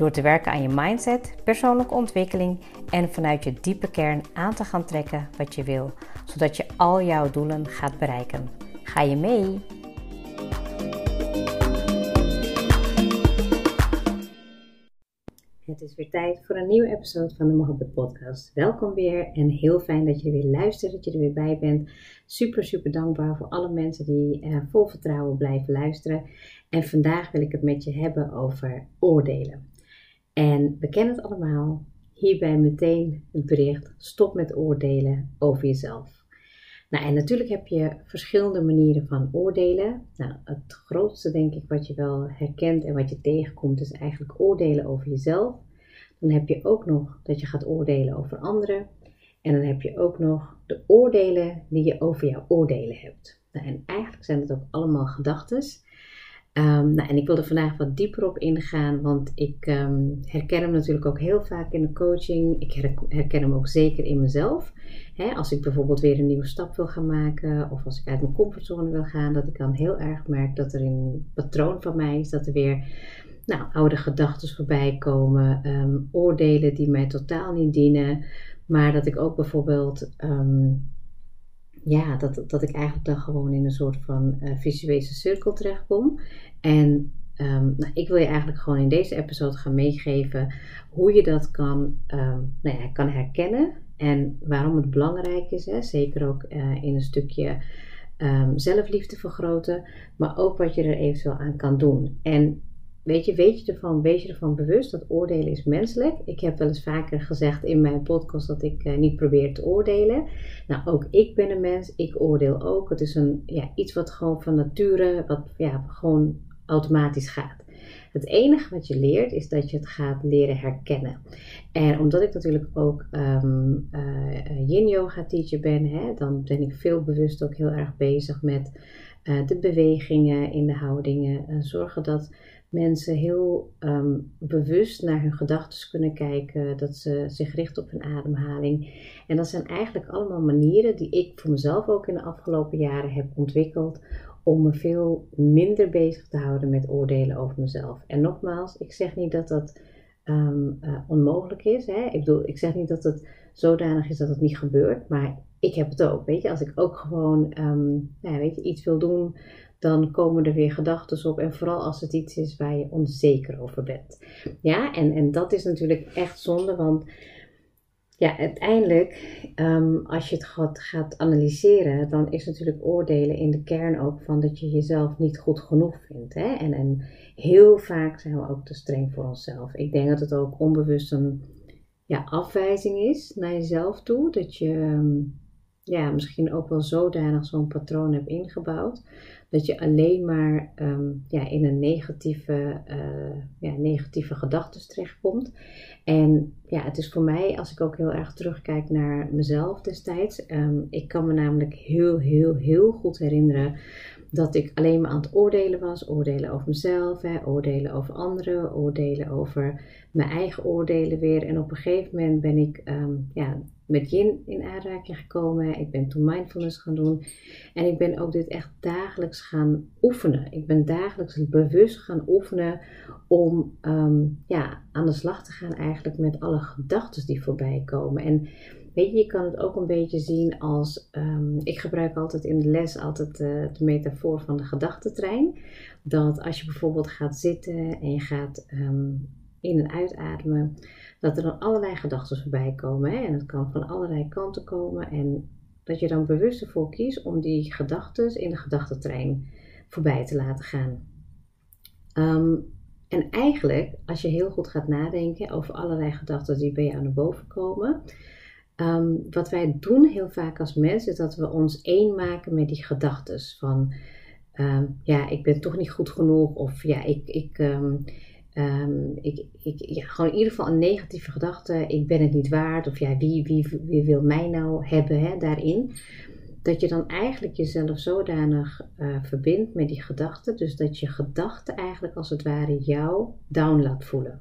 Door te werken aan je mindset, persoonlijke ontwikkeling en vanuit je diepe kern aan te gaan trekken wat je wil, zodat je al jouw doelen gaat bereiken. Ga je mee? Het is weer tijd voor een nieuwe episode van de Mohabbat Podcast. Welkom weer en heel fijn dat je weer luistert, dat je er weer bij bent. Super, super dankbaar voor alle mensen die uh, vol vertrouwen blijven luisteren. En vandaag wil ik het met je hebben over oordelen. En we kennen het allemaal. Hierbij meteen het bericht: stop met oordelen over jezelf. Nou, en natuurlijk heb je verschillende manieren van oordelen. Nou, het grootste, denk ik, wat je wel herkent en wat je tegenkomt, is eigenlijk oordelen over jezelf. Dan heb je ook nog dat je gaat oordelen over anderen. En dan heb je ook nog de oordelen die je over jouw oordelen hebt. Nou, en eigenlijk zijn het ook allemaal gedachten. Um, nou, en ik wil er vandaag wat dieper op ingaan, want ik um, herken hem natuurlijk ook heel vaak in de coaching. Ik herken hem ook zeker in mezelf. als ik bijvoorbeeld weer een nieuwe stap wil gaan maken, of als ik uit mijn comfortzone wil gaan, dat ik dan heel erg merk dat er een patroon van mij is, dat er weer nou, oude gedachten voorbij komen, um, oordelen die mij totaal niet dienen, maar dat ik ook bijvoorbeeld ja, dat, dat ik eigenlijk dan gewoon in een soort van uh, visuele cirkel terechtkom. En um, nou, ik wil je eigenlijk gewoon in deze episode gaan meegeven hoe je dat kan, um, nou ja, kan herkennen. En waarom het belangrijk is, hè, zeker ook uh, in een stukje um, zelfliefde vergroten, maar ook wat je er eventueel aan kan doen. En Weet je, weet je ervan, wees je ervan bewust dat oordelen is menselijk. Ik heb wel eens vaker gezegd in mijn podcast dat ik uh, niet probeer te oordelen. Nou, ook ik ben een mens, ik oordeel ook. Het is een, ja, iets wat gewoon van nature, wat ja, gewoon automatisch gaat. Het enige wat je leert is dat je het gaat leren herkennen. En omdat ik natuurlijk ook um, uh, yin yoga teacher ben, hè, dan ben ik veel bewust ook heel erg bezig met uh, de bewegingen in de houdingen. zorgen dat mensen heel ehm, bewust naar hun gedachten kunnen kijken, dat ze zich richten op hun ademhaling. En dat zijn eigenlijk allemaal manieren die ik voor mezelf ook in de afgelopen jaren heb ontwikkeld om me veel minder bezig te houden met oordelen over mezelf. En nogmaals, ik zeg niet dat dat um, uh, onmogelijk is. Hè? Ik bedoel, ik zeg niet dat het zodanig is dat het niet gebeurt, maar ik heb het ook. Weet je, als ik ook gewoon um, ja, weet je, iets wil doen dan komen er weer gedachten op. En vooral als het iets is waar je onzeker over bent. Ja, en, en dat is natuurlijk echt zonde, want ja, uiteindelijk, um, als je het gaat, gaat analyseren, dan is natuurlijk oordelen in de kern ook van dat je jezelf niet goed genoeg vindt. Hè? En, en heel vaak zijn we ook te streng voor onszelf. Ik denk dat het ook onbewust een ja, afwijzing is naar jezelf toe. Dat je um, ja, misschien ook wel zodanig zo'n patroon hebt ingebouwd dat je alleen maar um, ja, in een negatieve, uh, ja, negatieve gedachten terechtkomt. En ja, het is voor mij, als ik ook heel erg terugkijk naar mezelf destijds, um, ik kan me namelijk heel, heel, heel goed herinneren dat ik alleen maar aan het oordelen was. Oordelen over mezelf, hè, oordelen over anderen, oordelen over mijn eigen oordelen weer. En op een gegeven moment ben ik um, ja, met Yin in aanraking gekomen. Ik ben toen mindfulness gaan doen. En ik ben ook dit echt dagelijks gaan oefenen. Ik ben dagelijks bewust gaan oefenen om um, ja, aan de slag te gaan eigenlijk met alle gedachten die voorbij komen. En weet je, je kan het ook een beetje zien als, um, ik gebruik altijd in de les altijd uh, de metafoor van de gedachtentrein. Dat als je bijvoorbeeld gaat zitten en je gaat um, in- en uitademen dat er dan allerlei gedachten voorbij komen. Hè? En het kan van allerlei kanten komen. En dat je dan bewust ervoor kiest om die gedachten in de gedachtentrein voorbij te laten gaan. Um, en eigenlijk, als je heel goed gaat nadenken over allerlei gedachten die bij jou naar boven komen. Um, wat wij doen heel vaak als mensen, is dat we ons één maken met die gedachten. Van, um, ja, ik ben toch niet goed genoeg. Of ja, ik, ik, Ehm, ik, ik, ja, gewoon in ieder geval een negatieve gedachte. Ik ben het niet waard. Of ja, wie, wie, wie wil mij nou hebben hè, daarin? Dat je dan eigenlijk jezelf zodanig uh, verbindt met die gedachte. Dus dat je gedachte eigenlijk als het ware jou down laat voelen.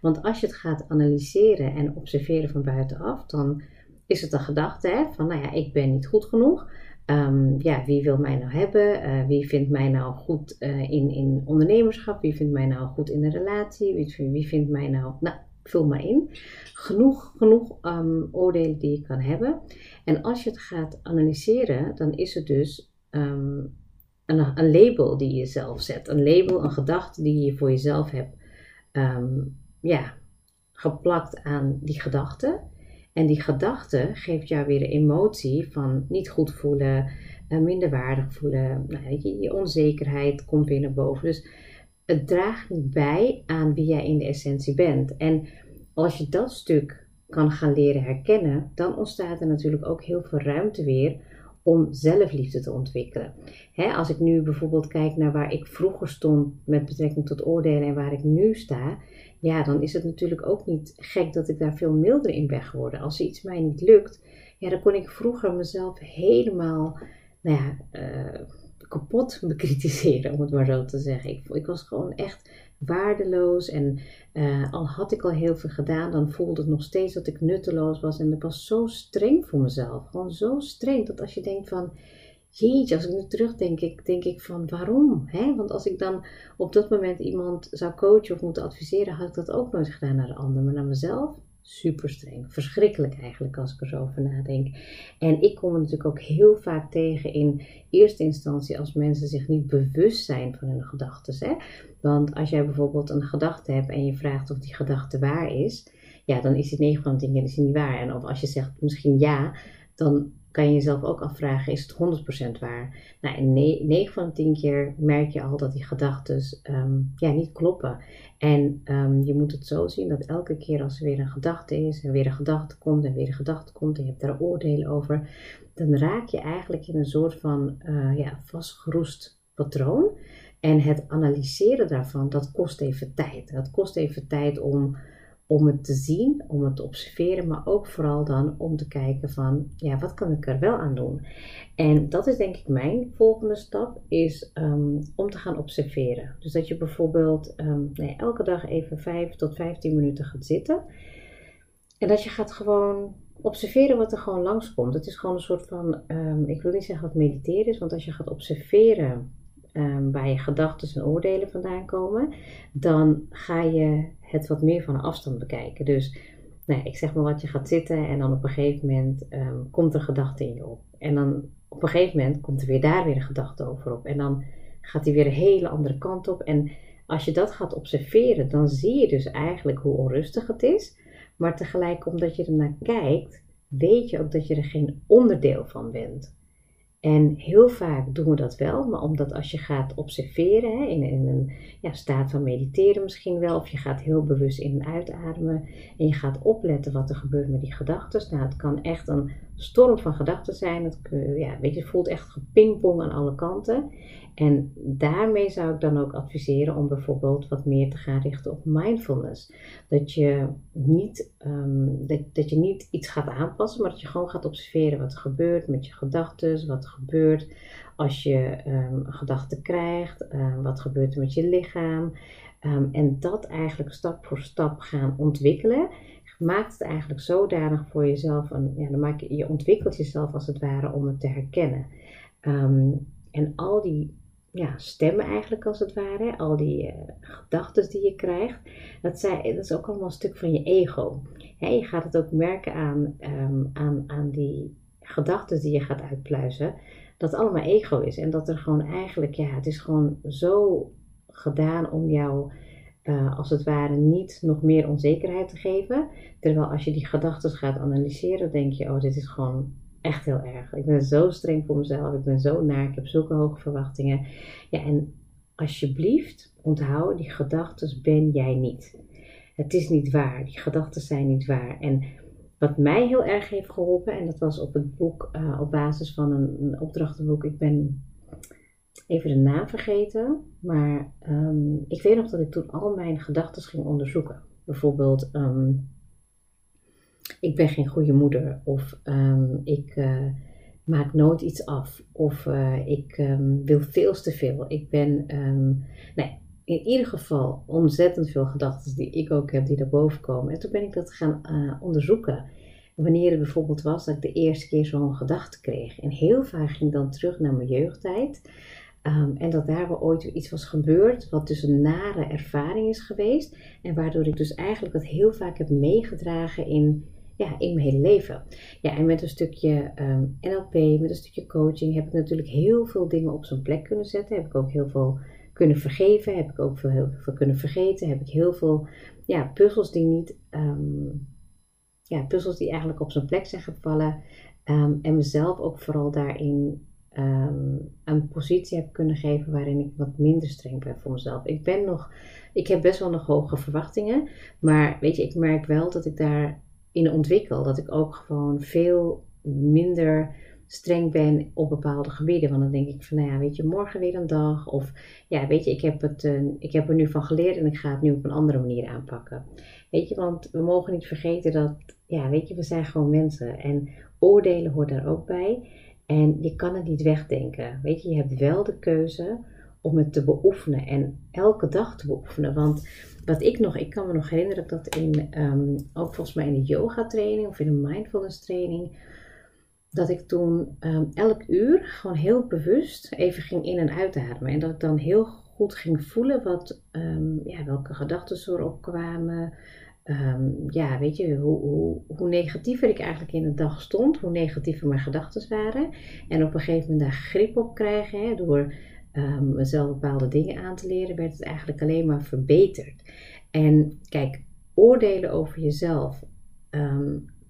Want als je het gaat analyseren en observeren van buitenaf, dan is het een gedachte van, nou ja, ik ben niet goed genoeg. Um, ja, wie wil mij nou hebben? Uh, wie vindt mij nou goed uh, in, in ondernemerschap? Wie vindt mij nou goed in een relatie? Wie, wie vindt mij nou... Nou, vul maar in. Genoeg, genoeg um, oordelen die je kan hebben. En als je het gaat analyseren, dan is het dus um, een, een, label die je zelf zet. Een label, een gedachte die je voor jezelf hebt ja, geplakt aan die gedachte. En die gedachte geeft jou weer de emotie van niet goed voelen, uh, minderwaardig voelen. Nou, je, je, onzekerheid komt weer naar boven. Dus het draagt niet bij aan wie jij in de essentie bent. En als je dat stuk kan gaan leren herkennen, dan ontstaat er natuurlijk ook heel veel ruimte weer om zelfliefde te ontwikkelen. als ik nu bijvoorbeeld kijk naar waar ik vroeger stond met betrekking tot oordelen en waar ik nu sta, ja, dan is het natuurlijk ook niet gek dat ik daar veel milder in ben geworden. Als iets mij niet lukt, ja, dan kon ik vroeger mezelf helemaal, nou ja, uh, kapot bekritiseren, om het maar zo te zeggen. Ik, ik was gewoon echt waardeloos en uh, al had ik al heel veel gedaan, dan voelde het nog steeds dat ik nutteloos was. En ik was zo streng voor mezelf. Gewoon zo streng dat als je denkt van, jeetje, als ik nu terugdenk, ik, denk ik van waarom? Hè? Want als ik dan op dat moment iemand zou coachen of moeten adviseren, had ik dat ook nooit gedaan naar de ander. Maar naar mezelf, super streng. Verschrikkelijk eigenlijk als ik er zo over nadenk. En ik kom er natuurlijk ook heel vaak tegen in eerste instantie als mensen zich niet bewust zijn van hun gedachten. Want als jij bijvoorbeeld een gedachte hebt en je vraagt of die gedachte waar is, ja, dan is die 9 van de 10 keer niet waar. En of als je zegt misschien ja, dan kan je jezelf ook afvragen, is het 100% waar? Nou, in 9 van de 10 keer merk je al dat die gedachten um, ja, niet kloppen. En um, je moet het zo zien dat elke keer als er weer een gedachte is, en weer een gedachte komt, en weer een gedachte komt, en je hebt daar oordelen over, dan raak je eigenlijk in een soort van uh, ja, vastgeroest patroon. En het analyseren daarvan, dat kost even tijd. Dat kost even tijd om om het te zien, om het te observeren, maar ook vooral dan om te kijken van, ja, wat kan ik er wel aan doen? En dat is denk ik mijn volgende stap, is um, om te gaan observeren. Dus dat je bijvoorbeeld nee, elke dag even 5 tot 15 minuten gaat zitten. En dat je gaat gewoon observeren wat er gewoon langskomt. Het is gewoon een soort van, um, ik wil niet zeggen dat mediteren is, want als je gaat observeren um, waar je gedachten en oordelen vandaan komen, dan ga je het wat meer van afstand bekijken. Dus nou, ik zeg maar wat, je gaat zitten en dan op een gegeven moment um, komt er gedachte in je op. En dan op een gegeven moment komt er weer daar weer een gedachte over op. En dan gaat die weer een hele andere kant op. En als je dat gaat observeren, dan zie je dus eigenlijk hoe onrustig het is. Maar tegelijk, omdat je ernaar kijkt, weet je ook dat je er geen onderdeel van bent. En heel vaak doen we dat wel, maar omdat als je gaat observeren, hè, in, in, een ja, staat van mediteren misschien wel, of je gaat heel bewust in en uitademen en je gaat opletten wat er gebeurt met die gedachten. Nou, het kan echt een storm van gedachten zijn. Het, ja, weet je, voelt echt gepingpong aan alle kanten. En daarmee zou ik dan ook adviseren om bijvoorbeeld wat meer te gaan richten op mindfulness. Dat je niet, um, dat, je niet iets gaat aanpassen, maar dat je gewoon gaat observeren wat er gebeurt met je gedachten, wat gebeurt als je um, een gedachte krijgt, um, wat gebeurt er met je lichaam. en dat eigenlijk stap voor stap gaan ontwikkelen maakt het eigenlijk zodanig voor jezelf, een, ja, dan maak je, je ontwikkelt jezelf als het ware om het te herkennen. en al die ja, stemmen eigenlijk als het ware, al die uh, gedachten die je krijgt, dat, zijn, dat is ook allemaal een stuk van je ego. je gaat het ook merken aan, um, aan, aan die gedachten die je gaat uitpluizen, dat het allemaal ego is. En dat er gewoon eigenlijk, ja, het is gewoon zo gedaan om jou, uh, als het ware, niet nog meer onzekerheid te geven. Terwijl als je die gedachten gaat analyseren, denk je, oh, dit is gewoon echt heel erg. Ik ben zo streng voor mezelf. Ik ben zo naar. Ik heb zulke hoge verwachtingen. Ja, en alsjeblieft, onthoud, die gedachten ben jij niet. Het is niet waar. Die gedachten zijn niet waar. En wat mij heel erg heeft geholpen, en dat was op het boek, uh, op basis van een opdrachtenboek. Ik ben even de naam vergeten. Maar ehm, ik weet nog dat ik toen al mijn gedachten ging onderzoeken. Bijvoorbeeld, ehm, ik ben geen goede moeder. Of ehm, ik uh, maak nooit iets af. Of uh, ik wil veel te veel. Ik ben, nee, in ieder geval ontzettend veel gedachten die ik ook heb, die naar boven komen. En toen ben ik dat gaan uh, onderzoeken wanneer het bijvoorbeeld was dat ik de eerste keer zo'n gedachte kreeg. En heel vaak ging ik dan terug naar mijn jeugdtijd. Um, en dat daar wel ooit iets was gebeurd, wat dus een nare ervaring is geweest. En waardoor ik dus eigenlijk dat heel vaak heb meegedragen in, ja, in mijn hele leven. Ja, en met een stukje um, NLP, met een stukje coaching, heb ik natuurlijk heel veel dingen op zijn plek kunnen zetten. Heb ik ook heel veel kunnen vergeven, heb ik ook veel, heel veel kunnen vergeten. Heb ik heel veel ja, puzzels die niet. Um, ja, puzzels die eigenlijk op zijn plek zijn gevallen. Ehm, en mezelf ook vooral daarin ehm, een positie heb kunnen geven waarin ik wat minder streng ben voor mezelf. Ik ben nog, ik heb best wel nog hoge verwachtingen. Maar weet je, ik merk wel dat ik daarin ontwikkel. Dat ik ook gewoon veel minder streng ben op bepaalde gebieden. Want dan denk ik van, nou ja, weet je, morgen weer een dag. Of ja, weet je, ik heb, het, uh, ik heb er nu van geleerd en ik ga het nu op een andere manier aanpakken. Weet je, want we mogen niet vergeten dat, ja, weet je, we zijn gewoon mensen. En oordelen hoort daar ook bij. En je kan het niet wegdenken. Weet je, je hebt wel de keuze om het te beoefenen en elke dag te beoefenen. Want wat ik nog, ik kan me nog herinneren dat in, um, ook volgens mij in de yoga training of in een mindfulness training, dat ik toen um, elk uur gewoon heel bewust even ging in- en uitademen. En dat ik dan heel goed ging voelen wat, um, ja, welke gedachten erop kwamen. Um, ja, weet je, hoe, hoe, hoe, negatiever ik eigenlijk in de dag stond, hoe negatiever mijn gedachten waren. En op een gegeven moment daar grip op krijgen, hè, door mezelf bepaalde dingen aan te leren, werd het eigenlijk alleen maar verbeterd. En kijk, oordelen over jezelf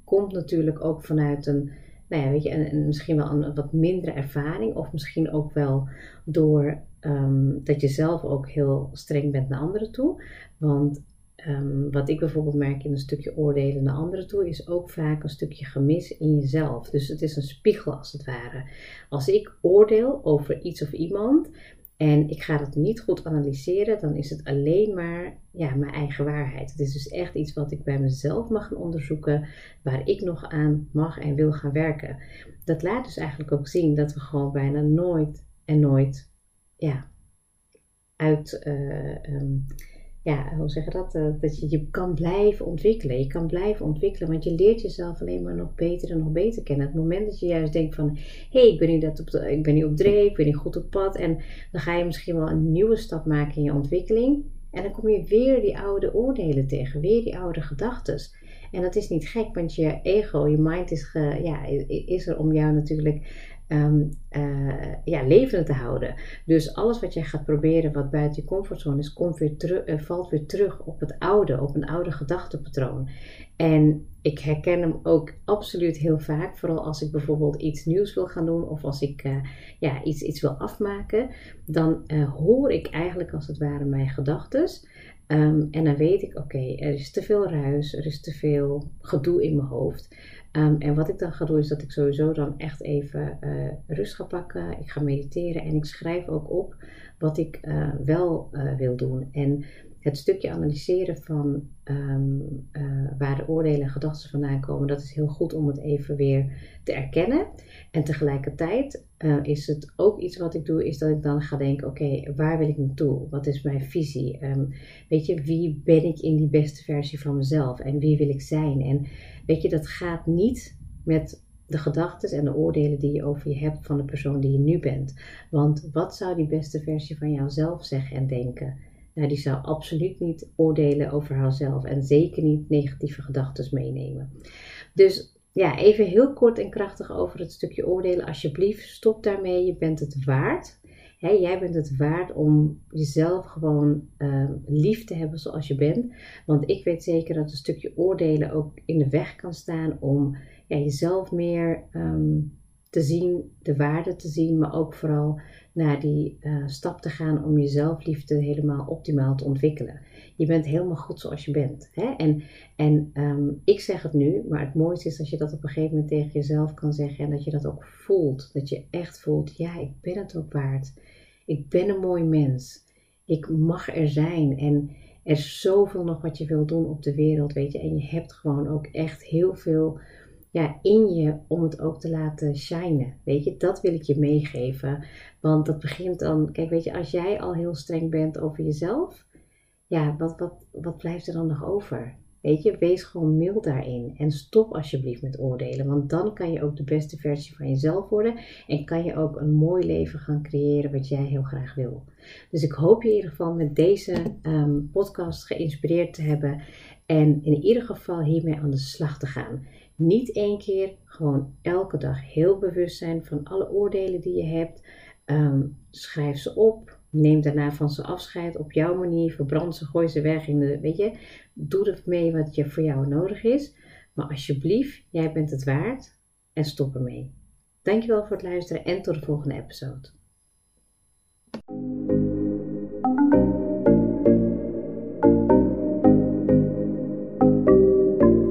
komt natuurlijk ook vanuit een nou ja, weet je, en, misschien wel een wat mindere ervaring. Of misschien ook wel door ehm, dat je zelf ook heel streng bent naar anderen toe. Want ehm, wat ik bijvoorbeeld merk in een stukje oordelen naar anderen toe, is ook vaak een stukje gemis in jezelf. Dus het is een spiegel als het ware. Als ik oordeel over iets of iemand, en ik ga het niet goed analyseren, dan is het alleen maar ja, mijn eigen waarheid. Het is dus echt iets wat ik bij mezelf mag gaan onderzoeken, waar ik nog aan mag en wil gaan werken. Dat laat dus eigenlijk ook zien dat we gewoon bijna nooit en nooit ja, uit. Uh, ja, hoe zeg je dat? Uh, dat je je kan blijven ontwikkelen. Je kan blijven ontwikkelen, want je leert jezelf alleen maar nog beter en nog beter kennen. Het moment dat je juist denkt van, hé, hey, ik ben niet op, ik ben niet op dreef, ik ben niet goed op pad. En dan ga je misschien wel een nieuwe stap maken in je ontwikkeling. En dan kom je weer die oude oordelen tegen, weer die oude gedachten. En dat is niet gek, want je ego, je mind is, ja, is er om jou natuurlijk um, ja, levend te houden. Dus alles wat jij gaat proberen wat buiten je comfortzone is, komt weer uh, valt weer terug op het oude, op een oude gedachtepatroon. En ik herken hem ook absoluut heel vaak, vooral als ik bijvoorbeeld iets nieuws wil gaan doen of als ik uh, ja, iets, iets wil afmaken, dan hoor ik eigenlijk als het ware mijn gedachten. Um, en dan weet ik, oké, er is te veel ruis, er is te veel gedoe in mijn hoofd. Um, en wat ik dan ga doen is dat ik sowieso dan echt even uh, rust ga pakken. Ik ga mediteren en ik schrijf ook op wat ik uh, wel uh, wil doen. En het stukje analyseren van um, waar de oordelen en gedachten vandaan komen, dat is heel goed om het even weer te erkennen. En tegelijkertijd is het ook iets wat ik doe, is dat ik dan ga denken: oké, waar wil ik naartoe? Wat is mijn visie? Um, weet je, wie ben ik in die beste versie van mezelf? En wie wil ik zijn? En Weet je, dat gaat niet met de gedachten en de oordelen die je over je hebt van de persoon die je nu bent. Want wat zou die beste versie van jouzelf zeggen en denken? Die zou absoluut niet oordelen over haarzelf en zeker niet negatieve gedachten meenemen. Dus ja, even heel kort en krachtig over het stukje oordelen. Alsjeblieft, stop daarmee. Je bent het waard. jij bent het waard om jezelf gewoon uh, lief te hebben zoals je bent. Want ik weet zeker dat een stukje oordelen ook in de weg kan staan om ja, jezelf meer um, te zien, de waarde te zien, maar ook vooral naar die uh, stap te gaan om jezelf liefde helemaal optimaal te ontwikkelen. Je bent helemaal goed zoals je bent. Hè? En, en um, ik zeg het nu, maar het mooiste is als je dat op een gegeven moment tegen jezelf kan zeggen en dat je dat ook voelt. Dat je echt voelt, ja, ik ben het ook waard. Ik ben een mooi mens. Ik mag er zijn. En er is zoveel nog wat je wilt doen op de wereld, weet je. En je hebt gewoon ook echt heel veel ja, in je om het ook te laten shinen. Weet je, dat wil ik je meegeven. Want dat begint dan, kijk, weet je, als jij al heel streng bent over jezelf, ja, wat, wat, wat blijft er dan nog over? Weet je, wees gewoon mild daarin en stop alsjeblieft met oordelen, want dan kan je ook de beste versie van jezelf worden en kan je ook een mooi leven gaan creëren wat jij heel graag wil. Dus ik hoop je in ieder geval met deze ehm, podcast geïnspireerd te hebben en in ieder geval hiermee aan de slag te gaan. Niet één keer, gewoon elke dag heel bewust zijn van alle oordelen die je hebt. Ehm, schrijf ze op. Neem daarna van ze afscheid op jouw manier. Verbrand ze, gooi ze weg in de. Weet je, doe ermee wat je voor jou nodig is. Maar alsjeblieft, jij bent het waard en stop ermee. Dankjewel voor het luisteren en tot de volgende episode.